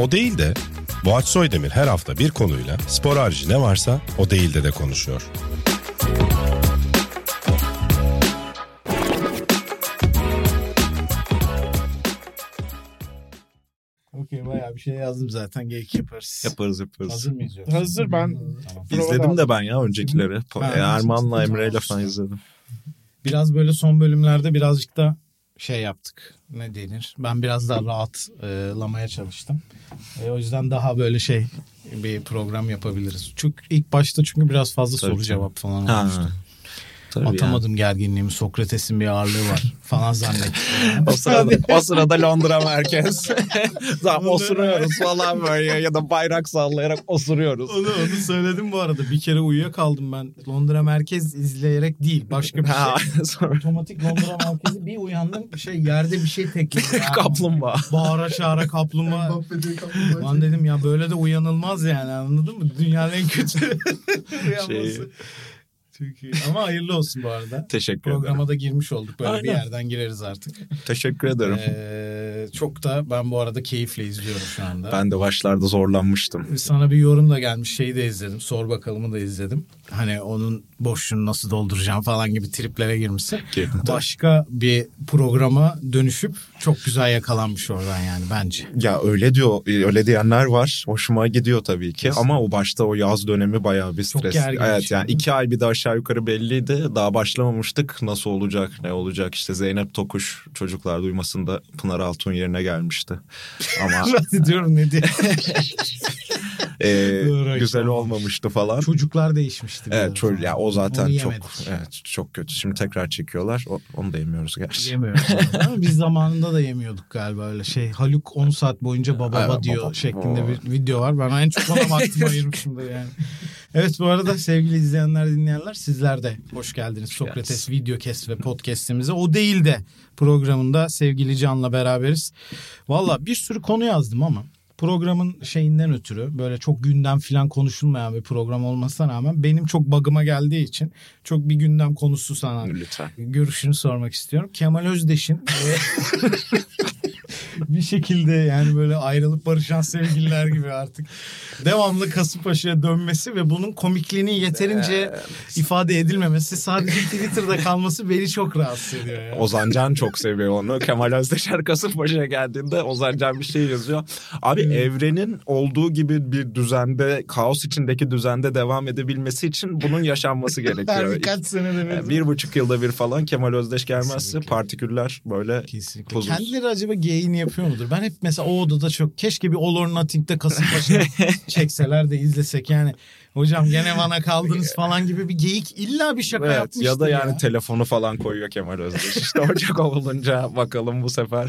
O değil de Boğaç Soydemir her hafta bir konuyla spor harici ne varsa o değil de de konuşuyor. Okey bayağı bir şey yazdım zaten. Geyik yaparız. Yaparız yaparız. Hazır mıyız yoksa? Hazır ben Tamam. İzledim de ben ya öncekileri. E, Erman'la. Emre'yle falan izledim. Biraz böyle son bölümlerde birazcık da şey yaptık. Ne denir? Ben biraz daha rahatlamaya çalıştım. E, o yüzden daha böyle şey bir program yapabiliriz. Çünkü ilk başta çünkü biraz fazla Tabii, soru tabii. cevap falan Ha. Tabii. Atamadım gerginliğimi. Sokrates'in bir ağırlığı var falan zannettim. O sırada, o sırada Londra merkez. Zaten osuruyoruz falan böyle ya da bayrak sallayarak osuruyoruz. Onu, onu söyledim bu arada. Bir kere uyuyakaldım ben. Londra merkez izleyerek değil. Başka bir şey. Otomatik Londra merkezi bir uyandım. Şey yerde bir şey tekledi. Yani. kaplumbağa. Bağıra çağıra kaplumbağa. Lan dedim ya böyle de uyanılmaz yani anladın mı? Dünyanın en kötü uyanması. Şey- İyi. Ama hayırlı olsun bu arada. Teşekkür ederim. Programa da girmiş olduk. Böyle bir Aynen. yerden gireriz artık. Teşekkür ederim. Ee, çok da ben bu arada keyifle izliyorum şu anda. Ben de başlarda zorlanmıştım. Sana bir yorum da gelmiş şeyi de izledim. Sor bakalımı da izledim. Hani onun boşluğunu nasıl dolduracağım falan gibi triplere girmişsin. Ki- Başka bir programa dönüşüp çok güzel yakalanmış oradan yani bence. Ya öyle diyor, öyle diyenler var. Hoşuma gidiyor tabii ki. Ama o başta o yaz dönemi bayağı bir Çok stres. gergin bir Evet şey, yani iki ay bir de aşağı yukarı belliydi. Daha başlamamıştık. Nasıl olacak, ne olacak? İşte Zeynep Tokuş çocuklar duymasında Pınar Altun yerine gelmişti. Ama diyorum ne diye. e, Doğru, güzel olmamış. olmamıştı falan. Çocuklar değişmişti. Evet, çocuk, ya o zaten Onu çok yemedik. evet çok kötü. Şimdi tekrar çekiyorlar. O- onu da yemiyoruz gerçi. Yemiyoruz. Ama biz zamanında da yemiyorduk galiba öyle şey. Haluk 10 saat boyunca baba Evet, baba diyor baba, şeklinde baba. bir video var. Ben en çok ona vaktimi ayırmışımdır yani. Evet bu arada sevgili izleyenler dinleyenler sizler de hoş geldiniz. Sokrates Videocast ve podcast'imize. O değil de programında sevgili Can'la beraberiz. Valla bir sürü konu yazdım ama programın şeyinden ötürü böyle çok gündem falan konuşulmayan bir program olmasına rağmen benim çok bug'ıma geldiği için çok bir gündem konusu sana Lütfen. görüşünü sormak istiyorum. Kemal Özdeş'in bir şekilde yani böyle ayrılıp barışan sevgililer gibi artık devamlı Kasımpaşa'ya dönmesi ve bunun komikliğini yeterince ifade edilmemesi sadece Twitter'da kalması beni çok rahatsız ediyor. Ya. Ozan Can çok seviyor onu. Kemal Özdeşer Kasımpaşa'ya geldiğinde Ozan Can bir şey yazıyor. Abi evrenin olduğu gibi bir düzende, kaos içindeki düzende devam edebilmesi için bunun yaşanması gerekiyor. birkaç bir. Yani bir buçuk yılda bir falan Kemal Özdeş gelmezse Kesinlikle. partiküller böyle Kesinlikle. Huzursuz. Kendileri acaba geyini yapıyor mudur? Ben hep mesela o odada çok keşke bir All or Nothing'de Kasımpaşa çekseler de izlesek yani. Hocam gene bana kaldınız falan gibi bir geyik illa bir şaka Evet, yapmıştır ya da yani ya. telefonu falan koyuyor Kemal Özdeş. İşte Ocak olunca bakalım bu sefer.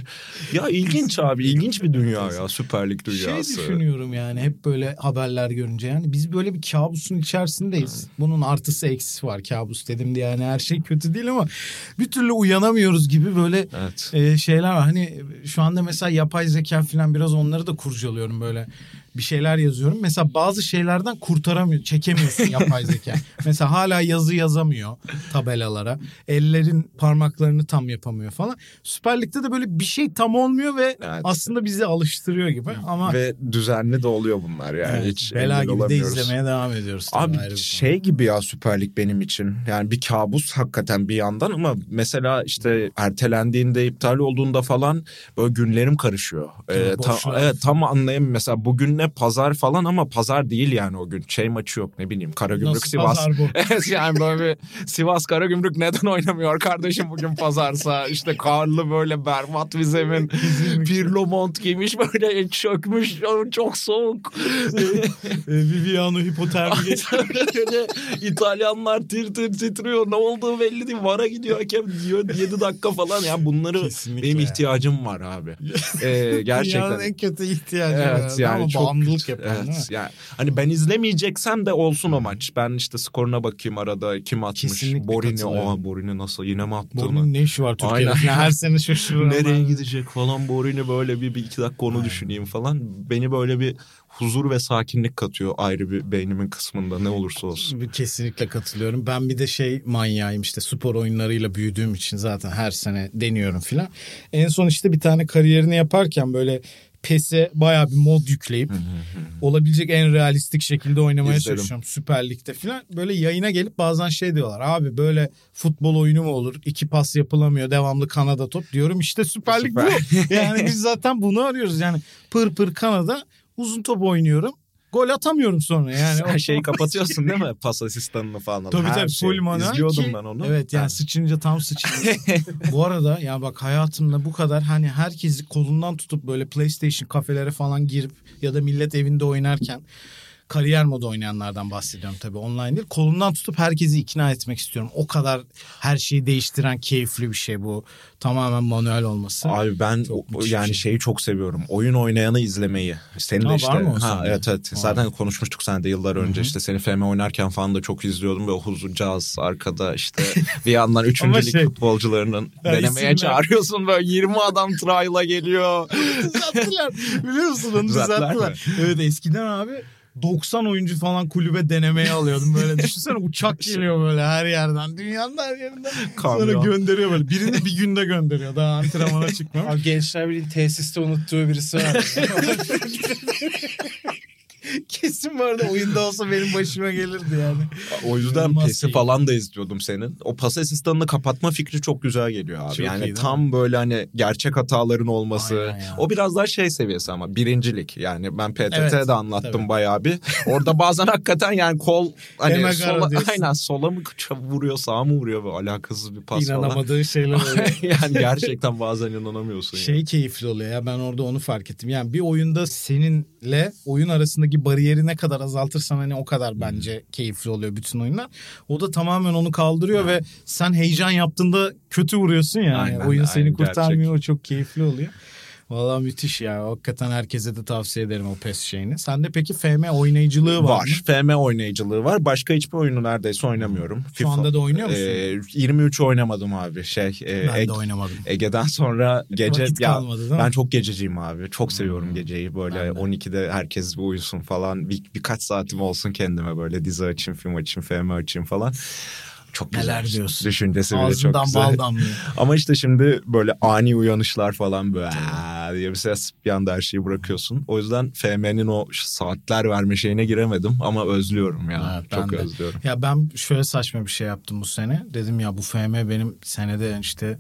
Ya ilginç abi ilginç bir dünya ya Süper Lig Şey dünyası. düşünüyorum yani hep böyle haberler görünce yani biz böyle bir kabusun içerisindeyiz. Bunun artısı eksisi var kabus dedim diye yani her şey kötü değil ama bir türlü uyanamıyoruz gibi böyle Evet. e, şeyler var. Hani şu anda mesela yapay zeka falan biraz onları da kurcalıyorum böyle bir şeyler yazıyorum. Mesela bazı şeylerden kurtaramıyor, çekemiyorsun yapay zeka. Mesela hala yazı yazamıyor tabelalara. Ellerin parmaklarını tam yapamıyor falan. Süper Lig'de de böyle bir şey tam olmuyor ve Evet. aslında bizi alıştırıyor gibi ama Ve düzenli de oluyor bunlar yani. Evet, Hiç bela gibi de izlemeye devam ediyoruz. Abi bir konu. şey gibi ya Süper Lig benim için. Yani bir kabus hakikaten bir yandan ama mesela işte ertelendiğinde iptal olduğunda falan böyle günlerim karışıyor. Ee, ta- boşlar. evet tam anlayayım mesela bugün ne pazar falan ama pazar değil yani o gün. Şey maçı yok ne bileyim Karagümrük Nasıl Sivas. pazar yani böyle bir Sivas Karagümrük neden oynamıyor kardeşim bugün pazarsa işte karlı böyle berbat bir zemin Pirlo mont giymiş böyle çökmüş çok soğuk E, Viviano hipotermi İtalyanlar tir tir titriyor. Ne olduğu belli değil. Vara gidiyor hakem diyor 7 dakika falan. Ya bunları Kesinlikle benim ya. ihtiyacım var abi. Ee, Dünyanın gerçekten. en kötü ihtiyacı. Evet yani çok bağımlılık değil mi? evet, yani hani ben izlemeyeceksem de olsun o maç. Ben işte skoruna bakayım arada kim atmış. Kesinlikle Borini oha Borini nasıl yine mi attı? Bunun ne işi var Türkiye'de? Aynen. Her sene şaşırırım. Nereye ben. gidecek falan Borini böyle bir, bir iki dakika onu düşüneyim falan. Beni böyle bir huzur ve sakinlik katıyor ayrı bir beynimin kısmında ne olursa olsun. Kesinlikle katılıyorum. Ben bir de şey manyağıyım işte spor oyunlarıyla büyüdüğüm için zaten her sene deniyorum filan. En son işte bir tane kariyerini yaparken böyle PES'e bayağı bir mod yükleyip olabilecek en realistik şekilde oynamaya İzledim. çalışıyorum Süper Lig'de falan. Böyle yayına gelip bazen şey diyorlar. Abi böyle futbol oyunu mu olur? İki pas yapılamıyor. Devamlı Kanada top diyorum. İşte Süper Lig bu. Yani biz zaten bunu arıyoruz. Yani pır pır Kanada uzun top oynuyorum. Gol atamıyorum sonra yani. Sen şeyi kapatıyorsun değil mi? Pas asistanını falan. Tabii Her tabii şey. full İzliyordum ki- ben onu. Evet yani sıçınca tam sıçınca. bu arada ya bak hayatımda bu kadar hani herkesi kolundan tutup böyle PlayStation kafelere falan girip ya da millet evinde oynarken kariyer modu oynayanlardan bahsediyorum tabii online değil. Kolundan tutup herkesi ikna etmek istiyorum. O kadar her şeyi değiştiren keyifli bir şey bu. Tamamen manuel olması. Abi ben Çok o- yani şey. şeyi çok seviyorum. Oyun oynayanı izlemeyi. Senin Ha, de var işte. mı o ha, evet evet. Zaten konuşmuştuk sen de yıllar önce. işte seni FM oynarken falan da çok izliyordum ve o huzurcağız arkada işte bir yandan 3. Ama lig şey- futbolcularının denemeye çağırıyorsun böyle 20 adam trial'a geliyor. düzelttiler. Biliyor musun onu Düzelttiler düzelttiler. Evet eskiden abi 90 oyuncu falan kulübe denemeye alıyordum böyle. Düşünsene uçak geliyor böyle her yerden. Dünyanın her yerinden. Sonra Kamyon. gönderiyor böyle. Birini bir günde gönderiyor. Daha antrenmana çıkmıyor. Abi Gençler Birliği tesiste unuttuğu birisi var. Bu arada oyunda olsa benim başıma gelirdi yani. O yüzden PES'i falan da izliyordum senin. O pas asistanını kapatma fikri çok güzel geliyor abi. Çok iyi yani değil tam böyle hani gerçek hataların olması. O biraz daha şey seviyesi ama birincilik. Yani ben PTT'de Evet, de anlattım tabii. bayağı bir. Orada bazen hakikaten yani kol hani sola, aynen sola mı vuruyor sağa mı vuruyor böyle alakasız bir pas falan. İnanamadığı şeyler oluyor. yani gerçekten bazen inanamıyorsun. şey yani. keyifli oluyor ya ben orada onu fark ettim. Yani bir oyunda seninle oyun arasındaki bariyeri ne kadar azaltırsan hani o kadar bence keyifli oluyor bütün oyunlar. O da tamamen onu kaldırıyor ve sen heyecan yaptığında kötü vuruyorsun yani. Aynen, oyun seni aynen, kurtarmıyor o çok keyifli oluyor. Valla müthiş ya. Hakikaten herkese de tavsiye ederim o PES şeyini. Sende peki FM oynayıcılığı var, Var. mı? FM oynayıcılığı var. Başka hiçbir oyunu neredeyse oynamıyorum. Şu anda da oynuyor musun? Ee, 23 oynamadım abi. Şey, e, Ben Ege- de oynamadım. Ege'den sonra gece Vakit ya kalmadı değil mi? ben çok gececiyim abi. Çok seviyorum Hmm. geceyi böyle Ben de. 12'de herkes uyusun falan. Bir, birkaç saatim olsun kendime böyle dizi açayım, film açayım, FM açayım falan. Çok güzel. Neler diyorsun? Düşüncesi bile Ağzından çok güzel. bal damlıyor. Ama işte şimdi böyle ani uyanışlar falan böyle diye bir ses bir anda her şeyi bırakıyorsun. O yüzden FM'nin o saatler verme şeyine giremedim ama özlüyorum ya. Evet, çok de. özlüyorum. Ya ben şöyle saçma bir şey yaptım bu sene. Dedim ya bu FM benim senede işte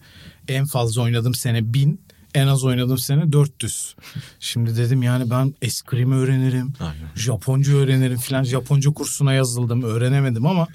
en fazla oynadığım sene 1000. En az oynadığım sene 400. Şimdi dedim yani ben eskrim öğrenirim. Aynen. Japonca öğrenirim falan. Japonca kursuna yazıldım. Öğrenemedim ama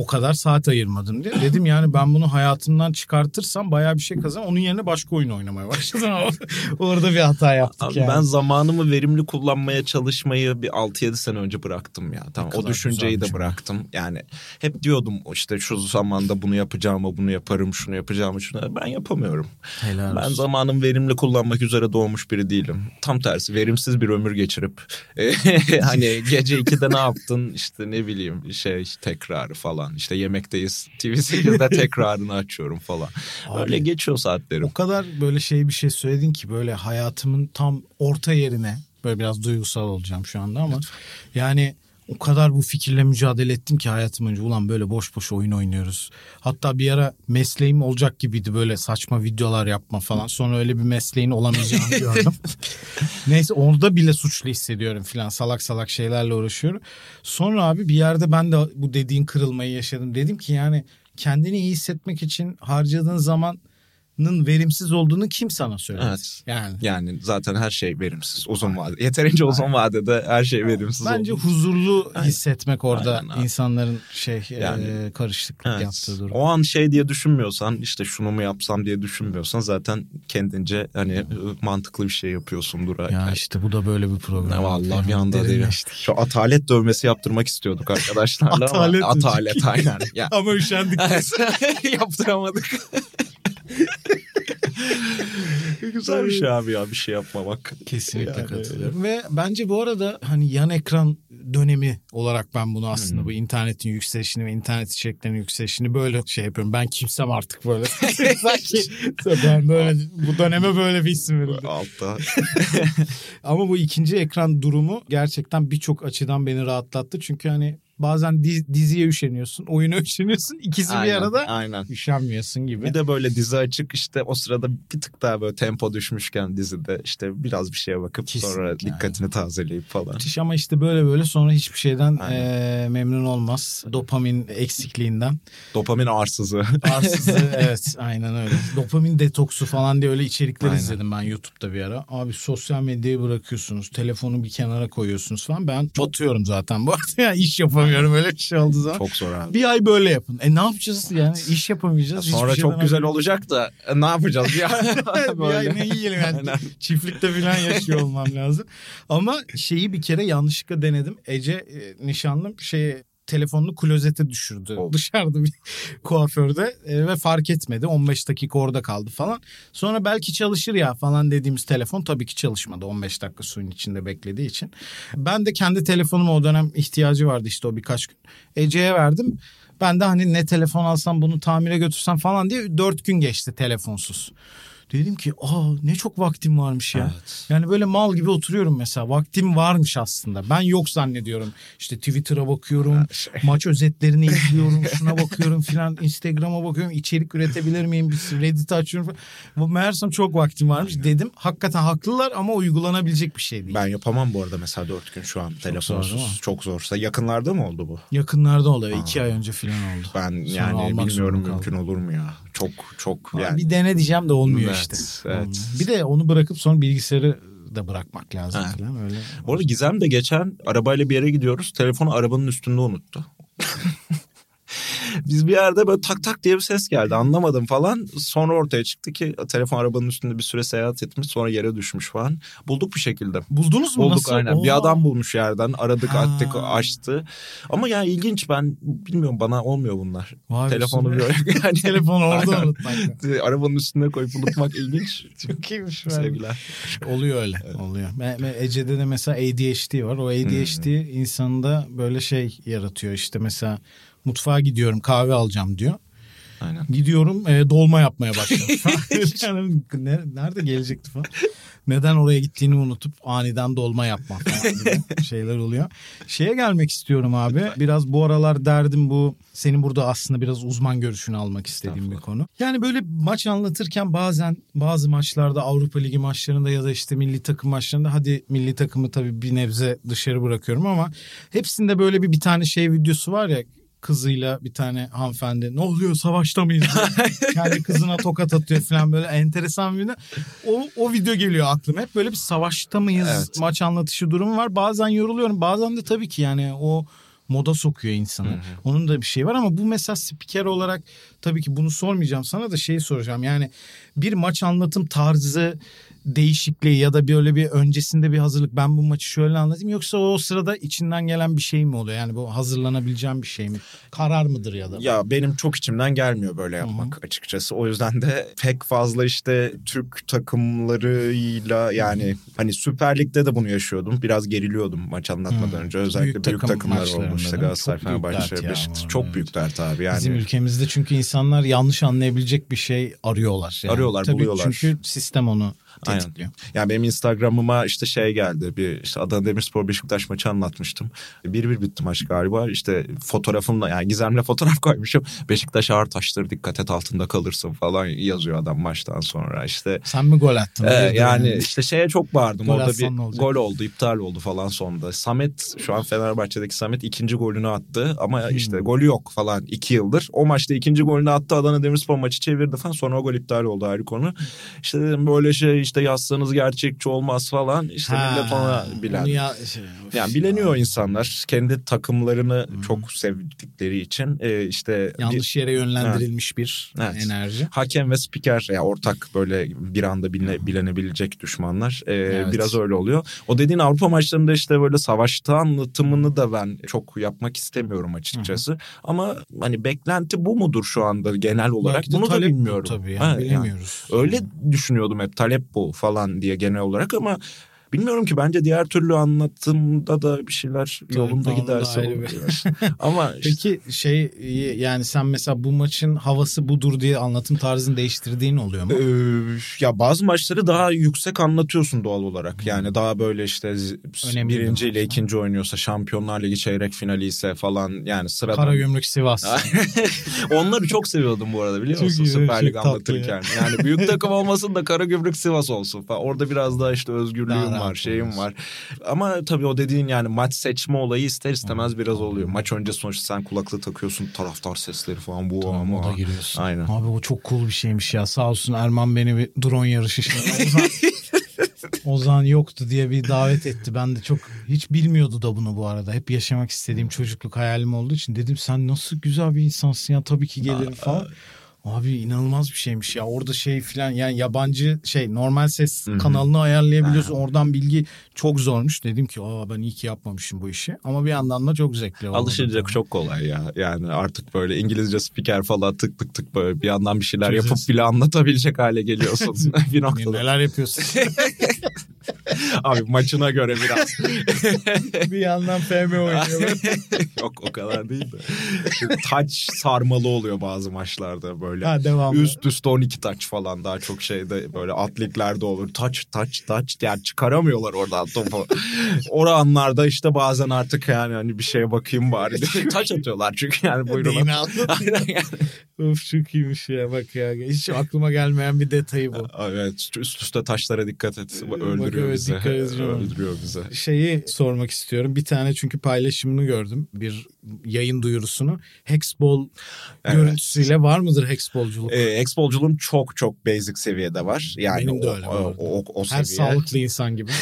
o kadar saat ayırmadım diye. Dedim yani ben bunu hayatımdan çıkartırsam bayağı bir şey kazanırım. Onun yerine başka oyun oynamaya başladım ama orada bir hata yaptık Abi yani. Ben zamanımı verimli kullanmaya çalışmayı bir 6-7 sene önce bıraktım ya. Tamam, o düşünceyi güzelmiş de bıraktım. Yani hep diyordum işte şu zamanda bunu yapacağım, bunu yaparım, şunu yapacağım, şunu. Ben yapamıyorum. Helal Ben zamanımı verimli kullanmak üzere doğmuş biri değilim. Tam tersi verimsiz bir ömür geçirip hani gece 2'de ne yaptın işte ne bileyim şey tekrarı falan. İşte yemekteyiz TV8'de tekrarını açıyorum falan. Abi. Öyle geçiyor saatlerim. O kadar böyle şey bir şey söyledin ki böyle hayatımın tam orta yerine böyle biraz duygusal olacağım şu anda ama yani o kadar bu fikirle mücadele ettim ki hayatım önce ulan böyle boş boş oyun oynuyoruz. Hatta bir ara mesleğim olacak gibiydi böyle saçma videolar yapma falan. Sonra öyle bir mesleğin olamayacağını gördüm. Neyse orada bile suçlu hissediyorum filan salak salak şeylerle uğraşıyorum. Sonra abi bir yerde ben de bu dediğin kırılmayı yaşadım. Dedim ki yani kendini iyi hissetmek için harcadığın zamanın verimsiz olduğunu kim sana söyledi? Evet. Yani Yani zaten her şey verimsiz uzun vade. Yeterince uzun vadede her şey verimsiz bence oldu. huzurlu Aynen. hissetmek orada Aynen insanların şey Yani, e, karışıklık Evet. yaptığı durum. O an şey diye düşünmüyorsan işte şunu mu yapsam diye düşünmüyorsan zaten kendince hani ı, mantıklı bir şey yapıyorsundur. Ya Yani. işte bu da böyle bir program. Ne vallahi bir Yani anda değil. Şu atalet dövmesi yaptırmak istiyorduk arkadaşlarla Atalet ama atalet aynen. Ya, Ama üşendik. yaptıramadık. Güzel bir şey abi ya bir şey yapmamak. Kesinlikle Yani. katılıyorum. Ve bence bu arada hani yan ekran dönemi olarak ben bunu Hmm. aslında bu internetin yükselişini ve internet içeriklerinin yükselişini böyle şey yapıyorum. Ben kimsem artık böyle. Sanki ben böyle bu döneme böyle bir isim verildi. Altta. Ama bu ikinci ekran durumu gerçekten birçok açıdan beni rahatlattı. Çünkü hani Bazen di- diziye üşeniyorsun, oyuna üşeniyorsun. İkisi bir Aynen, arada Aynen. üşenmiyorsun gibi. Bir de böyle dizi açık işte o sırada bir tık daha böyle tempo düşmüşken dizide işte biraz bir şeye bakıp sonra Kesinlikle dikkatini tazeleyip falan. Müthiş ama işte böyle böyle sonra hiçbir şeyden Aynen. eee, memnun olmaz. Dopamin eksikliğinden. Dopamin arsızı. Arsızı evet aynen öyle. Dopamin detoksu falan diye öyle içerikler Aynen. izledim ben YouTube'da bir ara. Abi sosyal medyayı bırakıyorsunuz. Telefonu bir kenara koyuyorsunuz falan. Ben batıyorum zaten bu arada. Yani iş yapamıyorum öyle bir şey olduğu zaman. Çok zor abi. Bir ay böyle yapın. E ne yapacağız yani iş yapamayacağız. Hiçbir Sonra şeyden çok güzel haberimiz- olacak da e, ne yapacağız ya? bir ay ne yiyelim yani. Aynen. Çiftlikte falan yaşıyor olmam lazım. Ama şeyi bir kere yanlışlıkla denedim. Ece e, nişanlım şey telefonunu klozete düşürdü. Oh. Dışarıda bir kuaförde e, ve fark etmedi. 15 dakika orada kaldı falan. Sonra belki çalışır ya falan dediğimiz telefon tabii ki çalışmadı. 15 dakika suyun içinde beklediği için. Ben de kendi telefonuma o dönem ihtiyacı vardı işte o birkaç gün. Ece'ye verdim. Ben de hani ne telefon alsam bunu tamire götürsem falan diye 4 gün geçti telefonsuz. Dedim ki aa ne çok vaktim varmış ya. Evet. Yani böyle mal gibi oturuyorum mesela. Vaktim varmış aslında. Ben yok zannediyorum. İşte Twitter'a bakıyorum. şey. Maç özetlerini izliyorum. Şuna bakıyorum filan. Instagram'a bakıyorum. içerik üretebilir miyim? Bir Reddit açıyorum falan. Bu meğersem çok vaktim varmış. Dedim hakikaten haklılar ama uygulanabilecek bir şey değil. Ben yapamam bu arada mesela dört gün şu an zor telefonsuz. mi? Çok zorsa. Yakınlarda mı oldu bu? Yakınlarda oluyor. iki ay önce filan oldu. Ben Sonra yani bilmiyorum mümkün olur mu ya? Çok çok yani. Bir dene diyeceğim de olmuyor Evet, işte. evet. Bir de onu bırakıp sonra bilgisayarı da bırakmak lazım Ha. falan öyle. Bu arada Gizem de geçen arabayla bir yere gidiyoruz. Telefonu arabanın üstünde unuttu. Biz bir yerde böyle tak tak diye bir ses geldi anlamadım falan. Sonra ortaya çıktı ki telefon arabanın üstünde bir süre seyahat etmiş sonra yere düşmüş falan. Bulduk bir şekilde. Buldunuz mu? Bulduk Nasıl? aynen. Bir Oo. adam bulmuş yerden. Aradık Ha. attık açtı. Ama yani ilginç ben bilmiyorum bana olmuyor bunlar. Vay Telefonu böyle yani Telefonu orada unutmak. arabanın üstüne koyup unutmak ilginç. Çok iyiymiş. Sevgiler. Oluyor öyle. Oluyor. Ben, ben Ece'de de mesela ADHD var. O ADHD Hmm. insanda böyle şey yaratıyor. İşte mesela mutfağa gidiyorum kahve alacağım diyor. Aynen. Gidiyorum e, dolma yapmaya başlıyorum. yani, ne- nerede gelecekti falan. Neden oraya gittiğini unutup aniden dolma yapma falan gibi şeyler oluyor. Şeye gelmek istiyorum abi. Biraz bu aralar derdim bu. Senin burada aslında biraz uzman görüşünü almak istediğim bir konu. Yani böyle maç anlatırken bazen bazı maçlarda Avrupa Ligi maçlarında ya da işte milli takım maçlarında hadi milli takımı tabii bir nebze dışarı bırakıyorum ama hepsinde böyle bir bir tane şey videosu var ya kızıyla bir tane hanımefendi ne oluyor savaşta mıyız? Kendi kızına tokat atıyor falan böyle enteresan bir video. O, o video geliyor aklıma. Hep böyle bir savaşta mıyız Evet. maç anlatışı durumu var. Bazen yoruluyorum bazen de tabii ki yani o moda sokuyor insanı. Onun da bir şey var ama bu mesela spiker olarak tabii ki bunu sormayacağım sana da şeyi soracağım. Yani bir maç anlatım tarzı değişikliği ya da böyle bir öncesinde bir hazırlık ben bu maçı şöyle anlatayım yoksa o sırada içinden gelen bir şey mi oluyor? Yani bu hazırlanabileceğim bir şey mi? Karar mıdır ya da? Ya benim çok içimden gelmiyor böyle yapmak açıkçası. O yüzden de pek fazla işte Türk takımlarıyla yani hani Süper Lig'de de bunu yaşıyordum. Biraz geriliyordum maç anlatmadan önce. Özellikle Büyük büyük, takım takımlar maçlarında olmuş. İşte değil mi? Galatasaray, Fenerbahçe, Beşiktaş. Çok arada. büyük dert abi. Yani Bizim ülkemizde çünkü insanlar yanlış anlayabilecek bir şey arıyorlar. Yani. Arıyorlar, Tabii buluyorlar. Çünkü sistem onu Aynen. tetikliyor. Yani benim Instagram'ıma işte şey geldi. Bir işte Adana Demirspor Beşiktaş maçı anlatmıştım. Bir bir bitti maç galiba. İşte fotoğrafımla yani Gizem'le fotoğraf koymuşum. Beşiktaş ağır taştır dikkat et altında kalırsın falan yazıyor adam maçtan sonra. İşte Sen mi gol attın? Ee, Hayırdır yani işte şeye çok bağırdım. Gol Orada bir olacak? gol oldu, iptal oldu falan sonunda. Samet şu an Fenerbahçe'deki Samet ikinci golünü attı ama Hmm. işte golü yok falan iki yıldır. O maçta ikinci golünü attı Adana Demirspor maçı çevirdi falan. Sonra o gol iptal oldu ayrı konu. İşte dedim böyle şey işte yazsanız gerçekçi olmaz falan. İşte Ha, millet ona bilen. ya- şey, Yani ya. bileniyor insanlar kendi takımlarını çok sevdikleri için e, işte bir- Yanlış yere yönlendirilmiş bir Evet. enerji. hakem ve spiker ya ortak böyle bir anda biline, bilenebilecek düşmanlar Ee, Evet. biraz öyle oluyor. O dediğin Avrupa maçlarında işte böyle savaşta anlatımını da ben çok yapmak istemiyorum açıkçası. Ama hani beklenti bu mudur şu anda genel olarak Belki bunu da bilmiyorum. Tabii Ha, yani, yani bilemiyoruz. öyle düşünüyordum hep talep bu falan diye genel olarak ama Bilmiyorum ki bence diğer türlü anlatımda da bir şeyler yolunda tamam, da giderse olur. Ama işte- Peki şey yani sen mesela bu maçın havası budur diye anlatım tarzını değiştirdiğin oluyor mu? Ee, ya bazı maçları daha yüksek anlatıyorsun doğal olarak. Yani daha böyle işte Önemli bir birinci ile ikinci oynuyorsa Şampiyonlar Ligi çeyrek finali ise falan yani sıradan. Karagümrük Sivas. Onları çok seviyordum bu arada biliyor musun Süper Lig anlatırken. Yani büyük takım olmasın da Karagümrük Sivas olsun falan. Orada biraz daha işte özgürlüğüm rahat var, şeyim var. Ama tabii o dediğin yani maç seçme olayı ister istemez biraz oluyor. Maç önce sonuçta sen kulaklığı takıyorsun, taraftar sesleri falan bu Tamam, ama. o da giriyorsun. Aynen. Abi o çok cool bir şeymiş ya. Sağ olsun Erman beni bir drone yarışı için. Ozan, Ozan yoktu diye bir davet etti. Ben de çok hiç bilmiyordu da bunu bu arada. Hep yaşamak istediğim çocukluk hayalim olduğu için dedim sen nasıl güzel bir insansın ya tabii ki gelirim falan. Abi inanılmaz bir şeymiş ya. Orada şey filan yani yabancı şey normal ses kanalını ayarlayabiliyorsun. Oradan bilgi çok zormuş. Dedim ki aa ben iyi ki yapmamışım bu işi. Ama bir yandan da çok zevkli oldu. Alışınca çok kolay ya. Yani artık böyle İngilizce spiker falan tık tık tık böyle bir yandan bir şeyler Çözüyorsun. yapıp bile anlatabilecek hale geliyorsun bir noktada. Neler yapıyorsun? Abi maçına göre biraz. bir yandan FM oynuyor. Yok o kadar değil de. Taç sarmalı oluyor bazı maçlarda böyle. Ha, devamlı. Üst üste 12 taç falan daha çok şeyde böyle atliklerde olur. Taç taç taç yani çıkaramıyorlar oradan topu. o anlarda işte bazen artık yani hani bir şeye bakayım bari. taç atıyorlar çünkü yani buyurun. Aynen yani. of çok iyiymiş ya bak ya. Hiç aklıma gelmeyen bir detayı bu. Evet üst üste taşlara dikkat et. Bak, Öldürüyor evet, bizi. dikkat edeceğim. Öldürüyor bizi. Şeyi sormak istiyorum. Bir tane çünkü paylaşımını gördüm. Bir yayın duyurusunu. Hexball Evet. görüntüsüyle var mıdır hexballculuk? Ee, exbolculuğum çok çok basic seviyede var. Yani Benim de o, öyle o, arada. o, o Her seviye. sağlıklı insan gibi.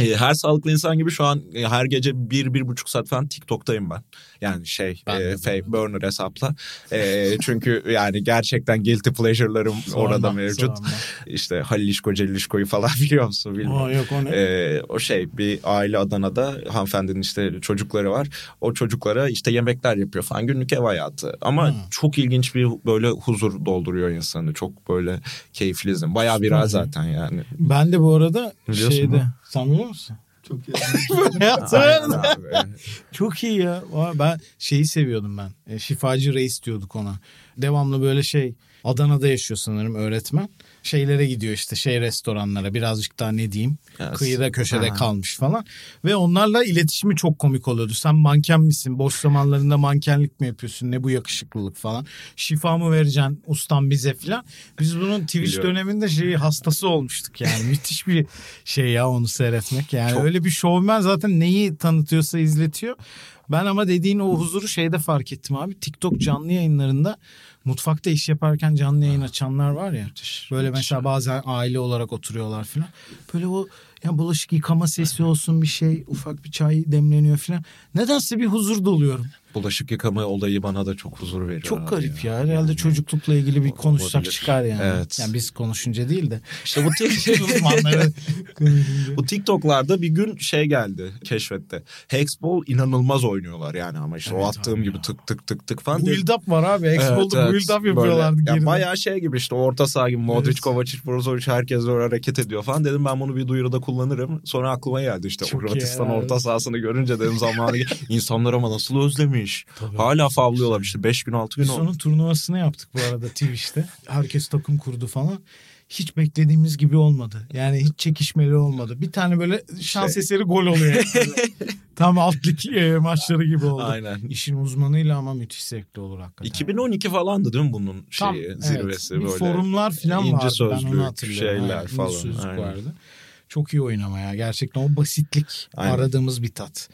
Ee, her sağlıklı insan gibi şu an e, her gece bir, bir buçuk saat falan TikTok'tayım ben. Yani şey Ben e, fake burner hesapla. E, çünkü yani gerçekten guilty pleasure'larım orada mevcut. sorma. İşte Halilişko, Celilişko'yu falan biliyor musun bilmiyorum. Aa, yok o ne? Ee, o şey bir aile Adana'da hanımefendinin işte çocukları var. O çocuklara işte yemekler yapıyor falan günlük ev hayatı. Ama Hmm. çok ilginç bir böyle huzur dolduruyor insanı. Çok böyle keyifli izin. Bayağı Süper. zaten yani. Ben de bu arada Biliyorsun şeyde... mu? Sen biliyor musun? Çok iyi. Abi. Çok iyi ya. Ben şeyi seviyordum ben. E, şifacı reis diyorduk ona. Devamlı böyle şey Adana'da yaşıyor sanırım öğretmen. Şeylere gidiyor işte şey restoranlara birazcık daha ne diyeyim Evet. kıyıda köşede Ha. kalmış falan. Ve onlarla iletişimi çok komik oluyordu. Sen manken misin? Boş zamanlarında mankenlik mi yapıyorsun? Ne bu yakışıklılık falan. Şifa mı vereceksin ustam bize falan. Biz bunun Twitch Biliyorum. döneminde şeyi hastası olmuştuk yani. Müthiş bir şey ya onu seyretmek. Yani Çok- öyle bir şovmen zaten neyi tanıtıyorsa izletiyor. Ben ama dediğin o huzuru şeyde fark ettim abi. TikTok canlı yayınlarında mutfakta iş yaparken canlı yayın açanlar var ya. Böyle mesela bazen aile olarak oturuyorlar falan. Böyle o ya bulaşık yıkama sesi olsun bir şey ufak bir çay demleniyor falan. Nedense bir huzur doluyorum. Bulaşık yıkama olayı bana da çok huzur veriyor. Çok garip ya. Herhalde çocuklukla ilgili bir konuşsak Olabilir. çıkar yani. Evet. Yani biz konuşunca değil de. İşte bu tik- Uzmanları konuşunca. bu TikTok'larda bir gün şey geldi keşfette. Hexball inanılmaz oynuyorlar yani ama işte o Evet attığım abi gibi ya. tık tık tık tık falan. Build up var abi. Expo'da build up yapıyorlardı. Böyle, ya geride. bayağı şey gibi işte orta saha gibi Modric, Evet. Kovacic, Brozovic herkes böyle hareket ediyor falan. Dedim ben bunu bir duyuruda kullanırım. Sonra aklıma geldi işte Çok Hırvatistan orta evet. sahasını görünce dedim zamanı insanlar ama nasıl özlemiş. Tabii. Hala favlıyorlar işte 5 gün 6 gün Biz oldu. onun turnuvasını yaptık bu arada Twitch'te. Herkes takım kurdu falan. Hiç beklediğimiz gibi olmadı. Yani hiç çekişmeli olmadı. Bir tane böyle şans Şey- eseri gol oluyor. Tam alt lig e, maçları gibi oldu. Aynen. İşin uzmanıyla ama müthiş zevkli olur hakikaten. 2012 falandı değil mi bunun Tam, şeyi evet. zirvesi bir böyle. forumlar falan ince vardı. ben sözlük, onu hatırlıyorum. şeyler Aynen, ince falan, sözlük aynen. vardı. Çok iyi oynama ya. Gerçekten o basitlik Aynen. aradığımız bir tat.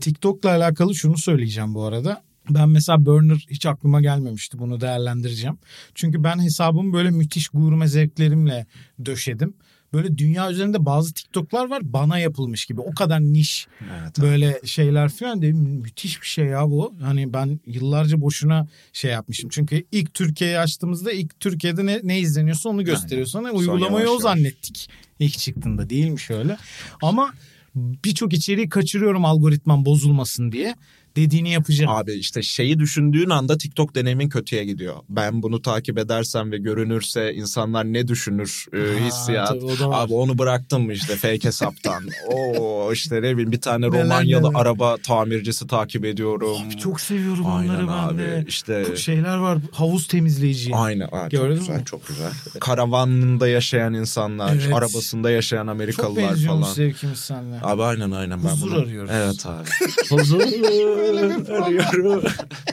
TikTok'la alakalı şunu söyleyeceğim bu arada. Ben mesela Burner hiç aklıma gelmemişti. Bunu değerlendireceğim. Çünkü ben hesabımı böyle müthiş gurme zevklerimle döşedim. Böyle dünya üzerinde bazı TikTok'lar var bana yapılmış gibi. O kadar niş Evet, böyle şeyler falan dedim müthiş bir şey ya bu. Hani ben yıllarca boşuna şey yapmışım. Çünkü ilk Türkiye'yi açtığımızda ilk Türkiye'de ne, ne izleniyorsa onu gösteriyor sana. Sonra Uygulamayı yavaş o yavaş. zannettik. İlk çıktığında değilmiş öyle. Ama birçok içeriği kaçırıyorum algoritmam bozulmasın diye. Dediğini yapacağım. Abi işte şeyi düşündüğün anda TikTok deneyimin kötüye gidiyor. Ben bunu takip edersem ve görünürse insanlar ne düşünür e, Ha, hissiyat. tabii o da var. Abi onu bıraktım mı işte fake hesaptan. Oo işte ne bileyim bir tane Romanyalı neler. araba tamircisi takip ediyorum. Abi çok seviyorum Aynen onları ben abi. de. İşte Şeyler var havuz temizleyici. Aynen. Ha, çok Gördün güzel, mü? çok güzel. Karavanında yaşayan insanlar, Evet. arabasında yaşayan Çok Amerikalılar benziyormuş falan. zevkimiz seninle. Abi aynen aynen ben Huzur bunu... arıyoruz. Evet abi. Huzur arıyorum.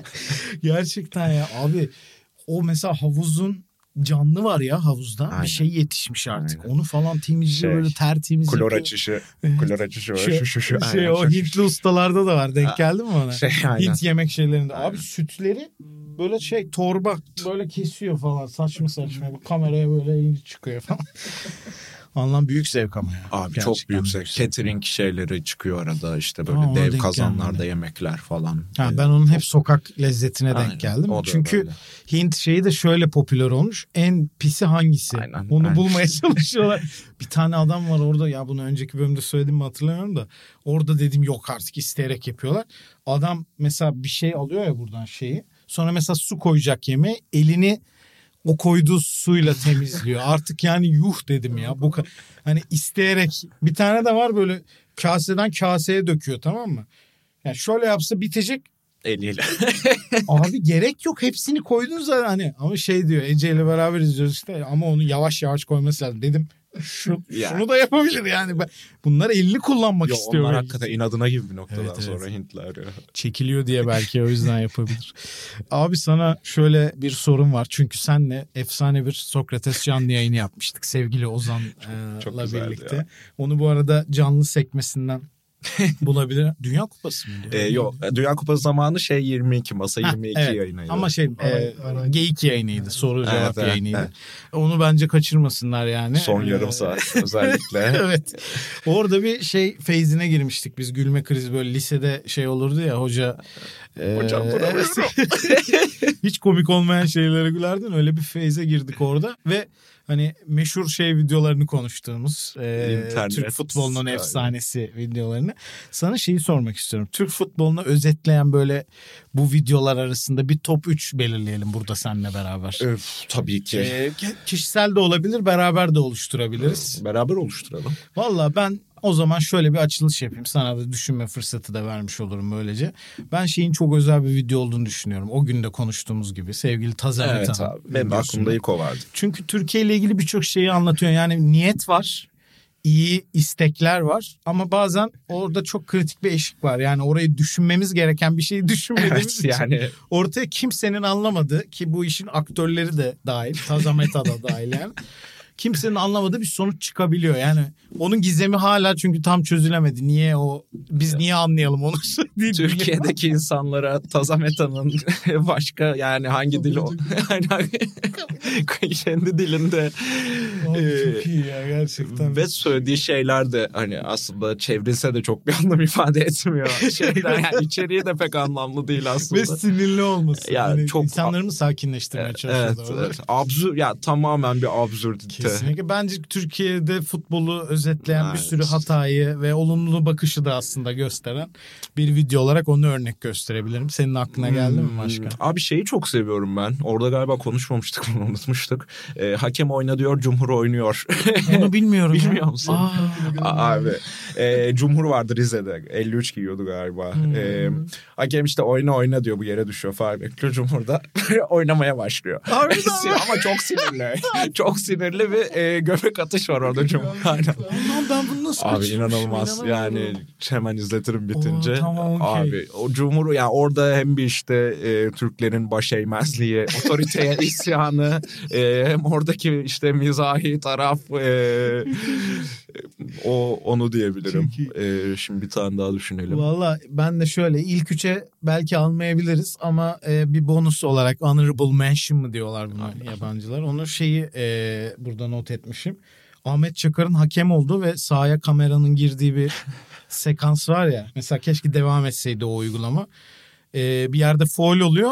Gerçekten ya abi o mesela havuzun canlı var ya havuzda Aynen. bir şey yetişmiş artık. Aynen. Onu falan temizliyor Şey, böyle tertemiz Klor açışı. Evet. Klor açışı var. Şey, Şu şu şu. şey, aynen, o şu, şu, Hintli ustalarda da var. Denk geldi mi ona? Şey aynen. Hint yemek şeylerinde. Aynen. Abi sütleri böyle şey torba böyle kesiyor falan saçma saçma. Bu kameraya böyle elini çıkıyor falan. Anlam büyük zevk ama ya. Abi Gerçekten çok büyük zevk. Catering şeyleri çıkıyor arada işte böyle ona dev kazanlarda gelmedi. yemekler falan. Ha, Ee, ben onun hep sokak lezzetine Aynen, denk geldim. Çünkü öyle. Hint şeyi de şöyle popüler olmuş. En pisi hangisi? Aynen, Onu aynen. bulmaya çalışıyorlar. bir tane adam var orada ya bunu önceki bölümde söyledim mi hatırlamıyorum da. Orada dedim yok artık isteyerek yapıyorlar. Adam mesela bir şey alıyor ya buradan şeyi. Sonra mesela su koyacak yemeğe elini o koyduğu suyla temizliyor. Artık yani yuh dedim ya. Bu hani isteyerek bir tane de var böyle kaseden kaseye döküyor tamam mı? Yani şöyle yapsa bitecek eliyle. Abi gerek yok hepsini koydun zaten hani ama şey diyor Ece ile beraber izliyoruz işte ama onu yavaş yavaş koyması lazım dedim. Şu, Ya. Şunu da yapabilir yani. Bunlar elini kullanmak Yo, istiyor. onlar hakikaten inadına gibi bir noktadan Evet, evet. sonra Hintler ya. Çekiliyor diye belki o yüzden yapabilir. Abi sana şöyle bir sorun var. Çünkü senle efsane bir Sokrates canlı yayını yapmıştık sevgili Ozan'la birlikte. ya. Onu bu arada canlı sekmesinden bulabilir. Dünya Kupası mı? Ee, yok Dünya Kupası zamanı şey 22 masa Ha, 22 evet. yayınıydı. Ama şey e, geyik yayınıydı. Soru cevap evet, yayınıydı. evet. Onu bence kaçırmasınlar yani. son Ee, yarım saat özellikle. evet. Orada bir şey feyzine girmiştik biz. Gülme krizi böyle lisede şey olurdu ya hoca. e, Hocam bravo. hiç komik olmayan şeylere gülerdin. Öyle bir feyze girdik orada ve hani meşhur şey videolarını konuştuğumuz e, İnternet. Türk futbolunun Aynen. efsanesi videolarını. Sana şeyi sormak istiyorum. Türk futbolunu özetleyen böyle bu videolar arasında bir top 3 belirleyelim burada seninle beraber. Öf, tabii ki. E, kişisel de olabilir, beraber de oluşturabiliriz. Beraber oluşturalım. Valla ben o zaman şöyle bir açılış yapayım. Sana da düşünme fırsatı da vermiş olurum böylece. Ben şeyin çok özel bir video olduğunu düşünüyorum. O gün de konuştuğumuz gibi sevgili Tazer Evet Metan abi. Benim aklımda ilk o vardı. Çünkü Türkiye ile ilgili birçok şeyi anlatıyor. Yani niyet var, iyi istekler var ama bazen orada çok kritik bir eşik var. Yani orayı düşünmemiz gereken bir şeyi düşünmediğimiz Evet için yani ortaya kimsenin anlamadığı ki bu işin aktörleri de dahil, Taza Meta da dahil yani. Kimsenin anlamadığı bir sonuç çıkabiliyor. Yani onun gizemi hala çünkü tam çözülemedi. Niye o biz niye anlayalım onu. Türkiye'deki insanlara Tazameta'nın başka yani hangi dil o yani kendi dilinde Abi e, çok iyi ya gerçekten. ve söylediği şeyler de hani aslında çevrilse de çok bir anlam ifade etmiyor. Şeyler yani içeriği de pek anlamlı değil aslında. ve sinirli olması. Ya Yani çok- insanlarımı sakinleştirmeye Evet, çalışıyorlar. evet, evet. Absür ya tamamen bir absürdite. Kesinlikle. Bence Türkiye'de futbolu özetleyen bir Evet. sürü hatayı ve olumlu bakışı da aslında gösteren bir video olarak onu örnek gösterebilirim. Senin aklına geldi mi başka? Hmm, Abi şeyi çok seviyorum ben. Orada galiba konuşmamıştık bunu unutmuştuk. Ee, hakem oyna diyor, Cumhur oynuyor. Onu bilmiyorum. ya. Bilmiyor musun? Aa, Abi e, Cumhur vardı Rize'de 53 giyiyordu galiba. Hmm. E, hakem işte oyna oyna diyor bu yere düşüyor falan bekliyor Cumhur da oynamaya başlıyor. Ama çok sinirli. çok sinirli bir e, göbek atış var orada Cumhur. Aynen. Allah'ım ben bunu nasıl Abi inanılmaz yani hemen izletirim bitince. Oo, tamam, okey. Abi o Cumhur yani orada hem bir işte e, Türklerin baş eğmezliği, otoriteye isyanı, e, hem oradaki işte mizahi taraf e, o onu diyebilirim. Çok E, şimdi bir tane daha düşünelim. Valla ben de şöyle ilk üçe belki almayabiliriz ama e, bir bonus olarak honorable mention mı diyorlar buna yabancılar. Onu şeyi e, burada not etmişim. Ahmet Çakar'ın hakem olduğu ve sahaya kameranın girdiği bir sekans var ya. Mesela keşke devam etseydi o uygulama. E, bir yerde foul oluyor.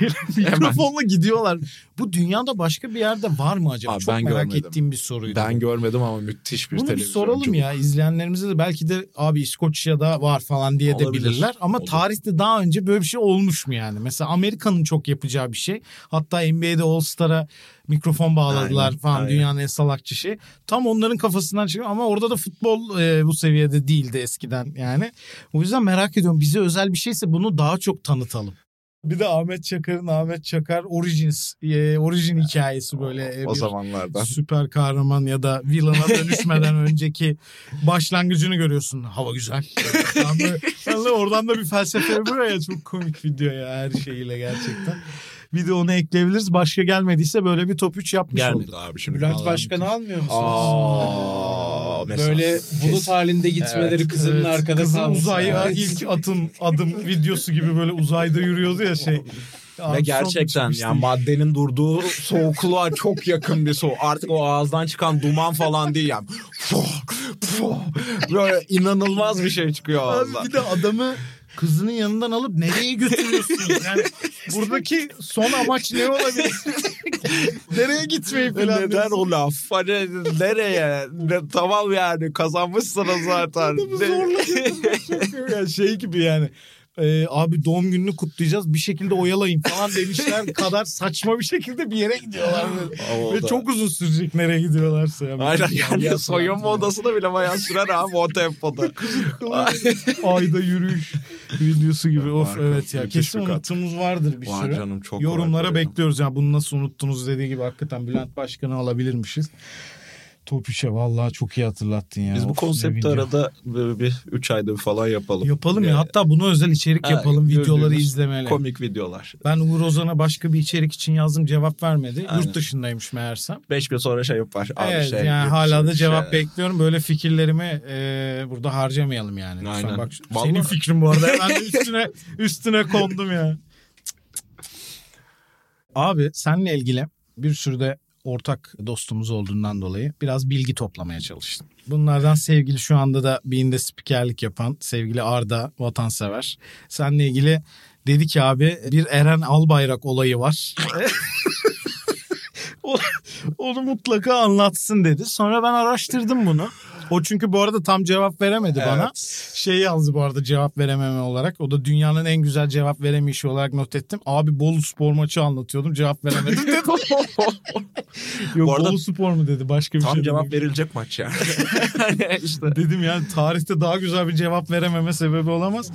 Mikrofonla gidiyorlar. Bu dünyada başka bir yerde var mı acaba? Abi Çok merak görmedim. ettiğim bir soruydu. Ben görmedim ama müthiş bir Bunu bir soralım ya izleyenlerimize de belki de abi İskoçya'da var falan diye de Olabilir. bilirler. Ama Olur. tarihte daha önce böyle bir şey olmuş mu yani? Mesela Amerika'nın çok yapacağı bir şey. Hatta NBA'de All-Star'a mikrofon bağladılar Aynen, falan aynen. dünyanın en salakçı şey. Tam onların kafasından çıkıyor ama orada da futbol e, bu seviyede değildi eskiden yani. O yüzden merak ediyorum bize özel bir şeyse bunu daha çok tanıtalım. Bir de Ahmet Çakar'ın Ahmet Çakar Origins, e, Origin hikayesi böyle. e, O bir- zamanlarda. süper kahraman ya da villain'a dönüşmeden önceki başlangıcını görüyorsun. Hava güzel. Oradan da, oradan da bir felsefe yapıyor ya çok komik video ya her şeyiyle gerçekten. Bir de onu ekleyebiliriz. Başka gelmediyse böyle bir top 3 yapmış olduk. Gelmedi abi şimdi. Bülent Başkan'ı almıyor musunuz? Aa, mesela. Böyle bulut halinde gitmeleri kızının Evet, arkada kızın kalması. uzaya Evet. ilk atım adım videosu gibi böyle uzayda yürüyordu ya şey. Ve gerçekten yani maddenin durduğu soğukluğa çok yakın bir soğuk. Artık o ağızdan çıkan duman falan değil yani. Böyle inanılmaz bir şey çıkıyor Abi ağızdan. bir de adamı kızının yanından alıp nereye götürüyorsunuz? Yani buradaki son amaç ne olabilir? nereye gitmeyi falan Neden o laf? Hani nereye? Ne, tamam yani kazanmışsınız zaten. Ne- yani şey gibi yani. E, abi doğum gününü kutlayacağız bir şekilde oyalayın falan demişler kadar saçma bir şekilde bir yere gidiyorlar. Ve da- çok uzun sürecek nereye gidiyorlarsa. Ya. Aynen yani soyunma odasında bile bayağı sürer abi o tempoda. Ayda yürüyüş videosu gibi. Of evet ya. Kesin unuttuğumuz vardır bir Var sürü. canım çok Yorumlara bekliyoruz ya bunu nasıl unuttunuz dediği gibi hakikaten Bülent Başkan'ı alabilirmişiz. Top 3'e vallahi çok iyi hatırlattın ya. Biz bu Of, konsepti arada böyle bir 3 ayda bir falan yapalım. Yapalım ya Ee, hatta bunu özel içerik ha, yapalım videoları izlemeli. Komik videolar. Ben Uğur Ozan'a başka bir içerik için yazdım cevap vermedi. Aynen. Yurt dışındaymış meğersem. 5 gün sonra şey yapar. Abi evet şey, yani hala da cevap şey. bekliyorum. Böyle fikirlerimi e, burada harcamayalım yani. Aynen. Bak, Vallahi- senin fikrin bu arada. Ben de üstüne, üstüne kondum ya. Abi seninle ilgili bir sürü de ortak dostumuz olduğundan dolayı biraz bilgi toplamaya çalıştım. Bunlardan sevgili şu anda da Beyinde spikerlik yapan sevgili Arda vatansever. Seninle ilgili dedi ki abi bir Eren Albayrak olayı var. Onu mutlaka anlatsın dedi. Sonra ben araştırdım bunu. O çünkü bu arada tam cevap veremedi bana. Evet. Şey yazdı bu arada cevap verememe olarak. O da dünyanın en güzel cevap veremeyişi olarak not ettim. Abi Bolu spor maçı anlatıyordum cevap veremedim dedi. Yok Bu arada- Bolu spor mu dedi başka bir Tam şey cevap dememiş. verilecek maç yani. işte. Dedim yani tarihte daha güzel bir cevap verememe sebebi olamaz.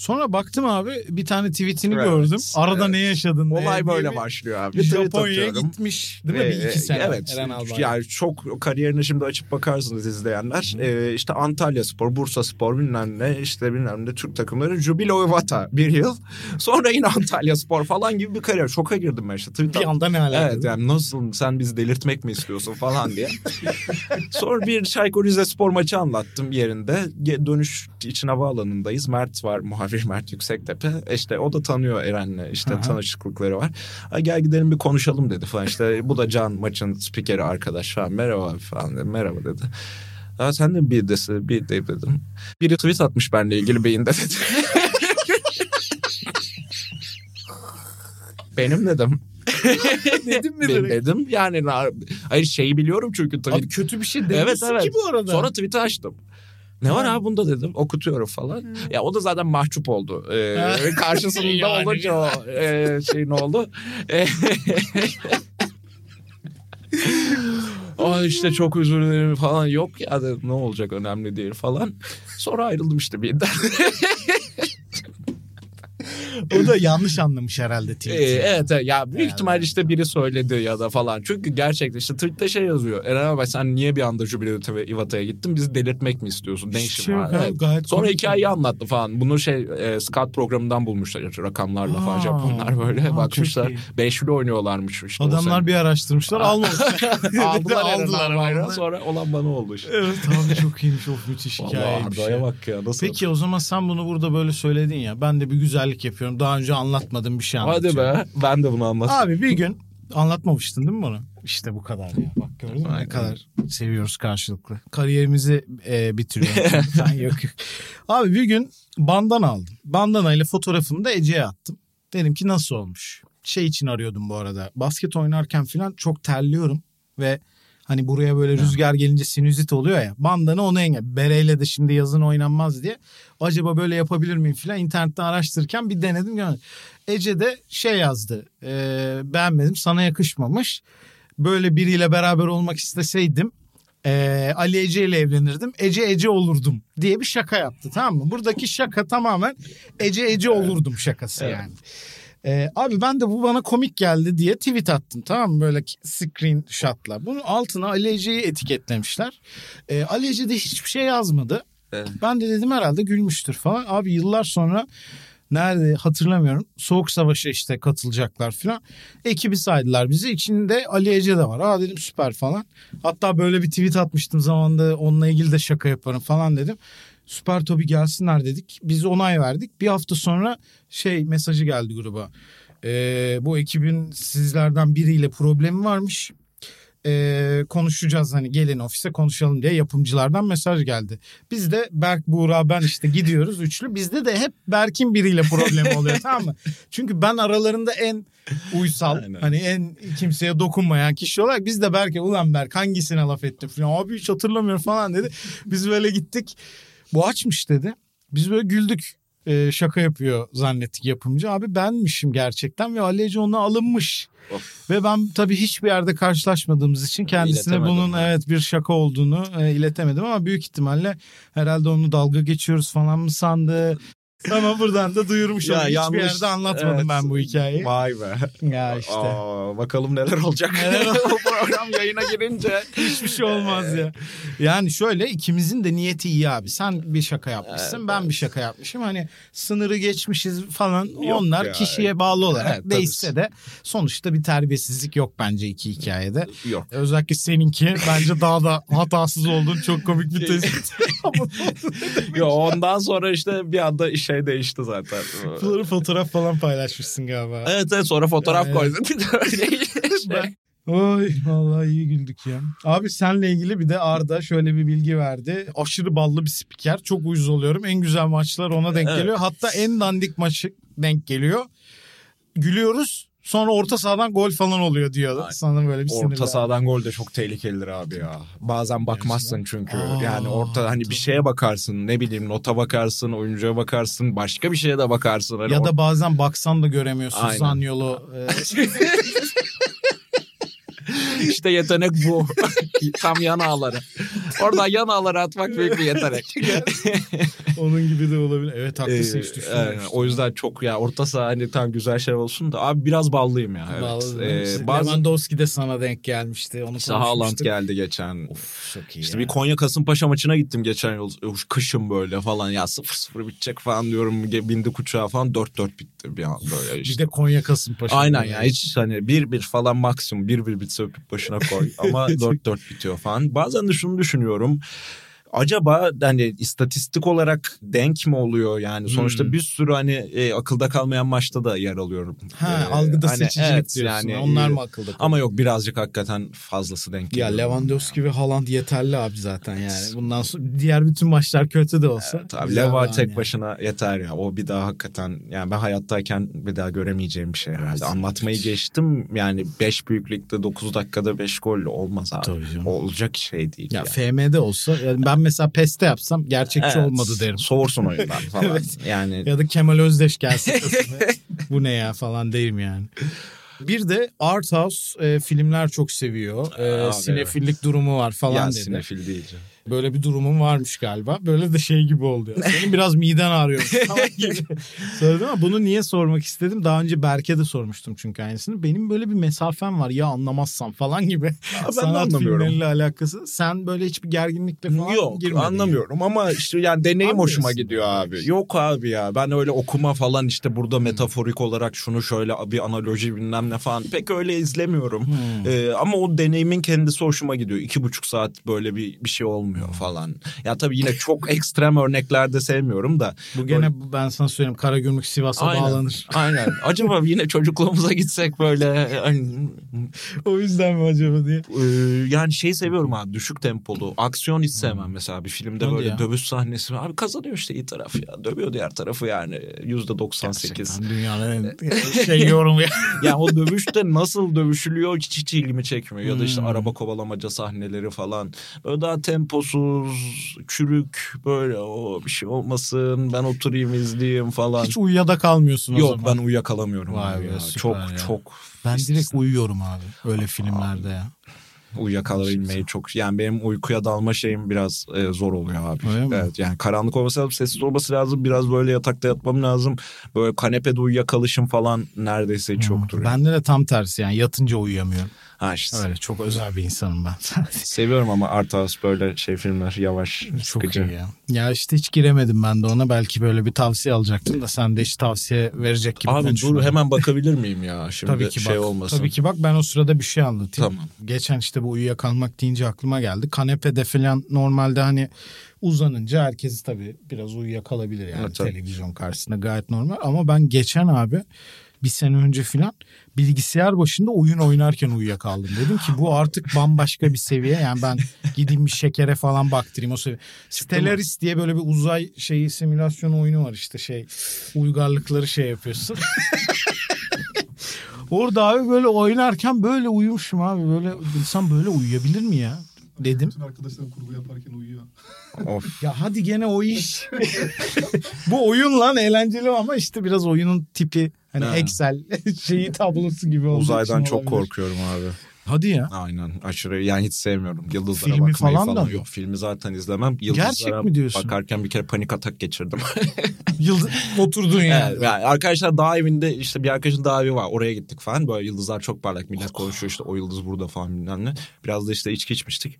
Sonra baktım abi bir tane tweetini Evet, gördüm. Arada evet. ne yaşadın? Olay diye böyle bir- başlıyor abi. Bir Japonya'ya gitmiş değil mi? Bir Ee, iki sene. Evet. Eren Albayrak. Yani çok kariyerine şimdi açıp bakarsınız izleyenler. Ee, işte Antalya Spor, Bursa Spor bilmem ne işte bilmem ne Türk takımları. Jubilo Vata bir yıl. Sonra yine Antalya Spor falan gibi bir kariyer. Şoka girdim ben işte. Tweet bir anda ne alaka? Evet yani nasıl sen bizi delirtmek mi istiyorsun falan diye. Sonra bir Çaykur Rizespor maçı anlattım yerinde. Dönüş için havaalanındayız. Mert var muhabir Mert Yüksektepe. İşte o da tanıyor Eren'le işte Aha. tanışıklıkları var. Ha, gel gidelim bir konuşalım dedi falan. İşte bu da Can maçın spikeri arkadaş falan. Merhaba falan dedi. Merhaba dedi. Ha, sen de bir desi bir de dedim. Biri tweet atmış benimle ilgili beyinde dedi. Benim dedim. Dedim mi direkt? dedim yani hayır şeyi biliyorum çünkü tweet. Abi kötü bir şey demişsin Evet, evet. ki bu arada. Sonra tweet'i açtım. Ne var abi bunda dedim. Okutuyorum falan. Ya o da zaten mahcup oldu. Ee, karşısında Yani. olunca o e, şey ne oldu? E, Aa işte çok özür dilerim falan. Yok ya dedim ne olacak önemli değil falan. Sonra ayrıldım işte bir o da yanlış anlamış herhalde Ee, tweet'i. evet evet. ya büyük Yani. ihtimal işte biri söyledi ya da falan. Çünkü gerçekten işte tweette şey yazıyor. Eren abi sen niye bir anda Jubilee ve Ivata'ya gittin? Bizi delirtmek mi istiyorsun? Ne işin şey var? Evet. gayet Sonra komik. hikayeyi anlattı falan. Bunu şey e, scout programından bulmuşlar rakamlarla falan Aa, Japonlar böyle aa, bakmışlar. Beşli oynuyorlarmış işte. Adamlar bir araştırmışlar almamışlar. aldılar aldılar aldılar. Sonra olan bana oldu işte. Evet abi çok iyiymiş of müthiş Vallahi hikayeymiş. Arda'ya ya. bak ya nasıl. Peki o zaman sen bunu burada böyle söyledin ya. Ben de bir güzellik yapıyorum. Daha önce anlatmadığım bir şey Hadi anlatıyorum. be ben de bunu anlatayım. Abi bir gün Anlatmamıştın değil mi bunu? İşte bu kadar ya. Bak gördün mü ne kadar seviyoruz karşılıklı. Kariyerimizi e, bitiriyor. Sen yok yok. Abi bir gün bandana aldım. Bandana ile fotoğrafını da Ece'ye attım. Dedim ki nasıl olmuş? Şey için arıyordum bu arada. Basket oynarken falan çok terliyorum ve hani buraya böyle rüzgar gelince sinüzit oluyor ya. Bandana onu engel. Bereyle de şimdi yazın oynanmaz diye. Acaba böyle yapabilir miyim falan internetten araştırırken bir denedim. görmedim. Ece de şey yazdı. e, beğenmedim sana yakışmamış. Böyle biriyle beraber olmak isteseydim e, Ali Ece ile evlenirdim. Ece Ece olurdum diye bir şaka yaptı tamam mı? Buradaki şaka tamamen Ece Ece olurdum şakası yani. E, abi ben de bu bana komik geldi diye tweet attım tamam mı? Böyle screenshotla. Bunun altına Ali Ece'yi etiketlemişler. E, Ali Ece de hiçbir şey yazmadı. Evet. Ben de dedim herhalde gülmüştür falan. Abi yıllar sonra nerede hatırlamıyorum. Soğuk Savaş'a işte katılacaklar falan. Ekibi saydılar bizi. İçinde Ali Ece de var. Aa dedim süper falan. Hatta böyle bir tweet atmıştım zamanında onunla ilgili de şaka yaparım falan dedim. Süper tabii gelsinler dedik. Biz onay verdik. Bir hafta sonra şey mesajı geldi gruba. Ee, bu ekibin sizlerden biriyle problemi varmış. Ee, konuşacağız hani gelin ofise konuşalım diye yapımcılardan mesaj geldi. Biz de Berk, Buğra, ben işte gidiyoruz üçlü. Bizde de hep Berk'in biriyle problemi oluyor tamam mı? Çünkü ben aralarında en uysal Aynen. hani en kimseye dokunmayan kişi olarak biz de Berk'e ulan Berk hangisine laf ettim falan abi hiç hatırlamıyorum falan dedi. Biz böyle gittik bu açmış dedi. Biz böyle güldük Ee, şaka yapıyor zannettik yapımcı. Abi benmişim gerçekten ve Ali Ece ona alınmış. Ve ben tabii hiçbir yerde karşılaşmadığımız için kendisine bunun ya. evet bir şaka olduğunu e, iletemedim ama büyük ihtimalle herhalde onu dalga geçiyoruz falan mı sandı. Ama buradan da duyurmuş Ya oldum. Hiçbir yanlış- yerde anlatmadım Evet. ben bu hikayeyi. Vay be. Ya işte. Aa, bakalım neler olacak. Neler o program yayına girince. Hiçbir şey olmaz ya. Yani şöyle ikimizin de niyeti iyi abi. Sen bir şaka yapmışsın, Evet, ben bir şaka yapmışım. Hani sınırı geçmişiz falan. Yok Onlar ya. kişiye bağlı olarak Evet, tabii. değişse de sonuçta bir terbiyesizlik yok bence iki hikayede. Yok. Özellikle seninki bence daha da hatasız olduğun çok komik bir tespit. Yo, ondan sonra işte bir anda şey değişti zaten. Bunları fotoğraf falan paylaşmışsın galiba. evet evet sonra fotoğraf Evet. koydun. Ben- Oy vallahi iyi güldük ya. Abi senle ilgili bir de Arda şöyle bir bilgi verdi. Aşırı ballı bir spiker. Çok uyuz oluyorum. En güzel maçlar ona denk Evet. geliyor. Hatta en dandik maçı denk geliyor. Gülüyoruz. Sonra orta sahadan gol falan oluyor diyor. Aynen. Sana böyle bir Orta sahadan gol de çok tehlikelidir abi ya. Bazen bakmazsın çünkü. Aa, yani orta hani tabii. bir şeye bakarsın. Ne bileyim nota bakarsın, oyuncuya bakarsın, başka bir şeye de bakarsın. Hani Ya da bazen baksan da göremiyorsun Aynen. Zanyolu. e, işte yetenek bu. Tam yan ağları. Oradan yan ağları atmak büyük bir yetenek. onun gibi de olabilir. Evet haklısın Ee, hiç düşünmemiştim. o yüzden çok ya orta saha hani tam güzel şey olsun da abi biraz ballıyım ya. Evet. Vallahi Ee, bazen Lewandowski de sana denk gelmişti. Onu işte Haaland geldi geçen. Of çok iyi İşte ya. bir Konya Kasımpaşa maçına gittim geçen yıl. Kışın böyle falan ya 0-0 bitecek falan diyorum. Bindik uçağa falan 4-4 bitti bir an böyle Bir işte. de Konya Kasımpaşa. Aynen ya hiç hani 1-1 falan maksimum 1-1 bitse öpüp başına koy ama 4-4 bitiyor falan. Bazen de şunu düşünüyorum. Acaba hani istatistik olarak denk mi oluyor yani sonuçta Hmm. bir sürü hani e, akılda kalmayan maçta da yer alıyorum. Ha, Ee, algıda hani seçicilik evet, diyorsun. yani, Onlar mı akılda Ama yok birazcık hakikaten fazlası denk Ya geliyor. Lewandowski ve Haaland yeterli abi zaten yani. Bundan sonra diğer bütün maçlar kötü de olsa. Tabii güzel Leva yani. tek başına yeter ya. O bir daha hakikaten yani ben hayattayken bir daha göremeyeceğim bir şey herhalde. Anlatmayı geçtim yani 5 büyük ligde 9 dakikada 5 gol olmaz abi. Tabii canım. Olacak şey değil. Ya yani. FM'de olsa yani ben mesela PES'te yapsam gerçekçi Evet, olmadı derim. Soğursun oyundan falan. Evet. Yani Ya da Kemal Özdeş gelsin. Bu ne ya falan derim yani. Bir de art house e, filmler çok seviyor. E, Abi, sinefillik durumu var falan ya dedi. sinefil değil. Böyle bir durumum varmış galiba. Böyle de şey gibi oldu. ya. Senin biraz miden ağrıyor. Söyledim ama bunu niye sormak istedim? Daha önce Berke de sormuştum çünkü aynısını. Benim böyle bir mesafem var ya anlamazsam falan gibi. ben de Sanat anlamıyorum. filmleriyle alakası. Sen böyle hiçbir gerginlikle falan Yok girmedin. anlamıyorum ama işte yani deneyim hoşuma gidiyor abi. Yok abi ya ben öyle okuma falan işte burada metaforik olarak şunu şöyle bir analoji bilmem ne falan pek öyle izlemiyorum. Hmm. Ee, ama o deneyimin kendisi hoşuma gidiyor. İki buçuk saat böyle bir, bir şey olmuyor uyumuyor falan. Ya tabii yine çok ekstrem örneklerde sevmiyorum da. Bu gene bu- ben sana söyleyeyim Karagümrük Sivas'a Aynen. bağlanır. Aynen. Acaba yine çocukluğumuza gitsek böyle o yüzden mi acaba diye. Ee, yani şey seviyorum abi düşük tempolu. Aksiyon hiç sevmem mesela bir filmde Hadi böyle ya. dövüş sahnesi. Abi kazanıyor işte iyi taraf ya. Dövüyor diğer tarafı yani yüzde 98. Gerçekten dünyanın şey yorumu ya. yani o dövüşte nasıl dövüşülüyor hiç, hiç ilgimi çekmiyor. Ya da işte Hmm. araba kovalamaca sahneleri falan. Böyle daha temposuz, çürük böyle o bir şey olmasın. Ben oturayım izleyeyim falan. Hiç uyuyada kalmıyorsun o Yok zaman. ben uyuyakalamıyorum Vay abi be, ya. Çok ya. çok Ben direkt uyuyorum abi öyle filmlerde ya. uyuyakalabilmeyi çok yani benim uykuya dalma şeyim biraz e, zor oluyor abi. Öyle mi? Evet yani karanlık olması lazım, sessiz olması lazım. Biraz böyle yatakta yatmam lazım. Böyle kanepede uyuyakalışım falan neredeyse hiç yoktur. yani. Bende de tam tersi yani yatınca uyuyamıyorum. Ha işte. Öyle çok özel bir insanım ben. Seviyorum ama art house böyle şey filmler yavaş, çok sıkıcı. iyi ya. Ya işte hiç giremedim ben de ona. Belki böyle bir tavsiye alacaktım da sen de hiç tavsiye verecek gibi Abi dur hemen bakabilir miyim ya? Şimdi Tabii ki şey bak. olmasın. Tabii ki bak ben o sırada bir şey anlatayım. Tamam. Geçen işte bu uyuyakalmak deyince aklıma geldi. Kanepede falan normalde hani uzanınca herkes tabii biraz uyuyakalabilir yani Evet, televizyon karşısında gayet normal. Ama ben geçen abi bir sene önce falan bilgisayar başında oyun oynarken uyuyakaldım. Dedim ki bu artık bambaşka bir seviye. Yani ben gideyim bir şekere falan baktırayım o seviye. Stellaris diye böyle bir uzay şeyi simülasyon oyunu var işte şey uygarlıkları şey yapıyorsun. Orada abi böyle oynarken böyle uyumuşum abi. Böyle insan böyle uyuyabilir mi ya? Dedim. Bütün arkadaşlarım kurgu yaparken uyuyor. Of. Ya hadi gene o iş. Bu oyun lan eğlenceli ama işte biraz oyunun tipi hani Ha. Excel şeyi tablosu gibi olduğu Uzaydan çok olabilir. korkuyorum abi. Hadi ya. Aynen aşırı yani hiç sevmiyorum. Yıldızlara Filmi bakmayı falan falan, da yok. Filmi zaten izlemem. Yıldızlara Gerçek mi diyorsun? Bakarken bir kere panik atak geçirdim. Yıldız oturdun yani. Evet, yani arkadaşlar dağ evinde işte bir arkadaşın dağ evi var. Oraya gittik falan. Böyle yıldızlar çok parlak. Millet konuşuyor işte o yıldız burada falan bilmem ne. Biraz da işte içki içmiştik.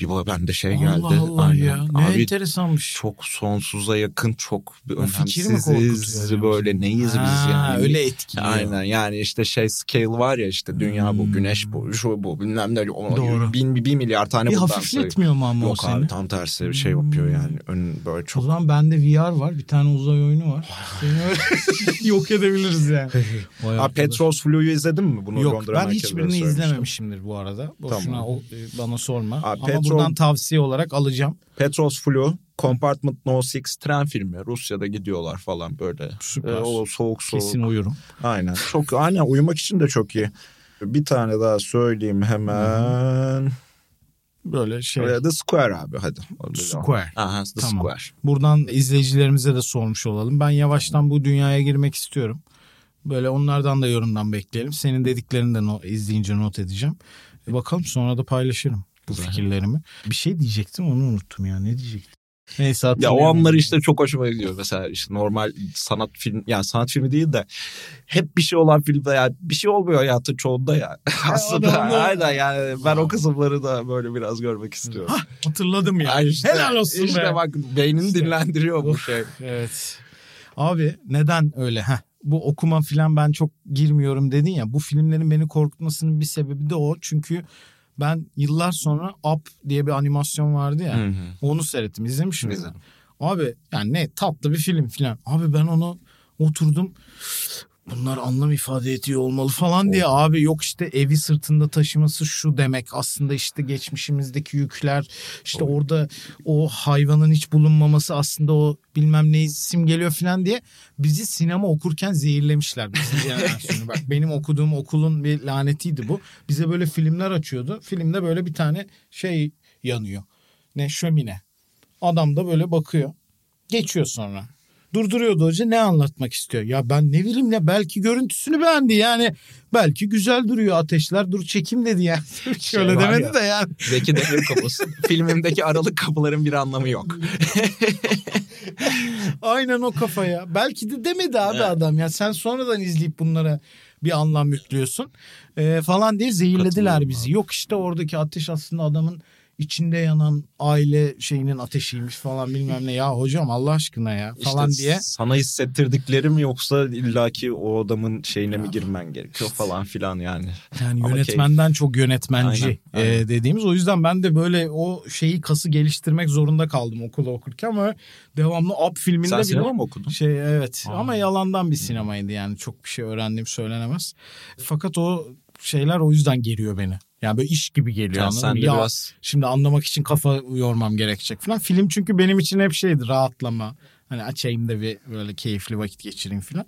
Bir baba bende şey geldi. Allah Allah Aynen. ya. Ne Abi enteresanmış. çok sonsuza yakın çok mi önemsiziz. Böyle neyiz biz Ha, yani. Öyle etkiliyor. Aynen yani işte şey scale var ya işte dünya Hmm. bu, güneş bu, şu bu bilmem ne. O, Doğru. Bin, bir milyar tane Bir bundan hafifletmiyor mu ama o Yok seni? abi tam tersi bir şey yapıyor Hmm. yani. Ön, böyle O çok zaman bende VR var. Bir tane uzay oyunu var. Seni öyle yok edebiliriz yani. Abi. Petros Flu'yu izledin mi? Bunu Yok Londra ben hiçbirini izlememişimdir bu arada. Boşuna Tamam. o, e, bana sorma. Abi, Ama Petrol- buradan tavsiye olarak alacağım. Petros Flu, Compartment No 6 tren filmi. Rusya'da gidiyorlar falan böyle. Süper. Ee, o soğuk soğuk. Kesin uyurum. Aynen. Çok aynen uyumak için de çok iyi. Bir tane daha söyleyeyim hemen. Böyle şey. Ee, The Square abi hadi. Square. Aha, The Tamam. Square. Buradan izleyicilerimize de sormuş olalım. Ben yavaştan bu dünyaya girmek istiyorum. Böyle onlardan da yorumdan bekleyelim. Senin dediklerini de no- izleyince not edeceğim. E, bakalım sonra da paylaşırım bu Güzel. fikirlerimi. Bir şey diyecektim onu unuttum ya. Ne diyecektim? Neyse Ya o hatırlayamadım. anlar işte çok hoşuma gidiyor. Mesela işte normal sanat film yani sanat filmi değil de hep bir şey olan filmde ya bir şey olmuyor hayatın çoğunda ya. Aslında adamlar- aynen yani ben o kısımları da böyle biraz görmek istiyorum. Hatırladım ya. Ya işte, Helal olsun işte be. bak beynini dinlendiriyor bu şey. Evet. Abi neden öyle? Heh, bu okuma filan ben çok girmiyorum dedin ya. Bu filmlerin beni korkutmasının bir sebebi de o. Çünkü ben yıllar sonra Up diye bir animasyon vardı ya. Hı hı. Onu seyrettim. İzlemişim. İzledim. Abi yani ne tatlı bir film filan. Abi ben onu oturdum. Bunlar anlam ifade ediyor olmalı falan diye abi yok işte evi sırtında taşıması şu demek aslında işte geçmişimizdeki yükler işte orada o hayvanın hiç bulunmaması aslında o bilmem ne isim geliyor falan diye bizi sinema okurken zehirlemişler bizim jenerasyonu. Bak benim okuduğum okulun bir lanetiydi bu. Bize böyle filmler açıyordu. Filmde böyle bir tane şey yanıyor. Ne şömine. Adam da böyle bakıyor. Geçiyor sonra. Durduruyordu hoca ne anlatmak istiyor? Ya ben ne bileyim ya belki görüntüsünü beğendi yani. Belki güzel duruyor ateşler dur çekim dedi yani. Şöyle var demedi ya. de yani. Zeki Demir kapısı. Filmimdeki aralık kapıların bir anlamı yok. Aynen o kafaya. Belki de demedi abi Evet. adam ya. Sen sonradan izleyip bunlara bir anlam yüklüyorsun. Ee, falan diye zehirlediler bizi. abi. Yok işte oradaki ateş aslında adamın içinde yanan aile şeyinin ateşiymiş falan bilmem ne. Ya hocam Allah aşkına ya falan İşte diye. Sana hissettirdikleri mi yoksa illaki o adamın şeyine mi girmen gerekiyor falan filan yani. Yani Ama yönetmenden çok yönetmenci Aynen, e, aynen. dediğimiz. O yüzden ben de böyle o şeyi kası geliştirmek zorunda kaldım okula okurken ama devamlı Up filminde Sen bile sinema mı okudun? Şey evet Aa. ama yalandan bir sinemaydı yani çok bir şey öğrendiğim söylenemez. Fakat o şeyler o yüzden geriyor beni. Yani böyle iş gibi geliyor Yani sen de Ya biraz şimdi anlamak için kafa yormam gerekecek falan. Film çünkü benim için hep şeydi rahatlama. Hani açayım da bir böyle keyifli vakit geçireyim falan.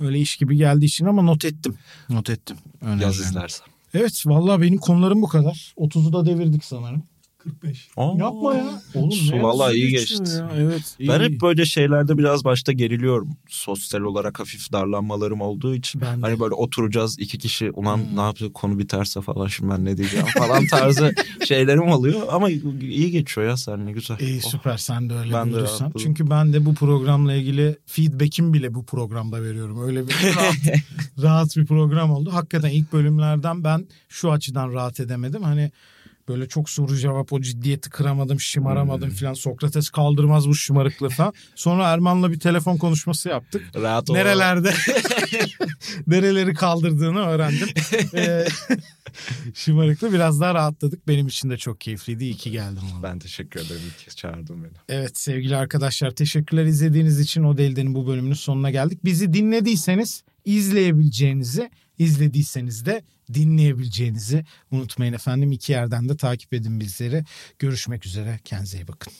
Öyle iş gibi geldiği için ama not ettim. Not ettim. Önemli. yaz izlersen. Evet vallahi benim konularım bu kadar. 30'u da devirdik sanırım. 45. Aa, Yapma ya. Oğlum hızlı iyi geçti. ya. Evet. Ben iyi. hep böyle şeylerde biraz başta geriliyorum. Sosyal olarak hafif darlanmalarım olduğu için. Ben de. Hani böyle oturacağız iki kişi ulan Hmm. ne yapacak konu biterse falan şimdi ben ne diyeceğim falan tarzı şeylerim oluyor. Ama iyi geçiyor ya sen ne güzel. İyi Oh. süper sen de öyle Ben de rahatladım. Çünkü ben de bu programla ilgili feedback'imi bile bu programda veriyorum. Öyle bir rahat, rahat bir program oldu. Hakikaten ilk bölümlerden ben şu açıdan rahat edemedim. Hani böyle çok soru cevap o ciddiyeti kıramadım, şımaramadım Hmm. filan. Sokrates kaldırmaz bu şımarıklığı falan. Sonra Erman'la bir telefon konuşması yaptık. Rahat ol. Nerelerde nereleri kaldırdığını öğrendim. Ee, şımarıklı biraz daha rahatladık. Benim için de çok keyifliydi. İyi ki geldim. valla. Ben teşekkür ederim. İyi ki çağırdın beni. Evet sevgili arkadaşlar teşekkürler izlediğiniz için O Deli'denin bu bölümünün sonuna geldik. Bizi dinlediyseniz izleyebileceğinizi, izlediyseniz de dinleyebileceğinizi unutmayın efendim. İki yerden de takip edin bizleri. Görüşmek üzere. Kendinize iyi bakın.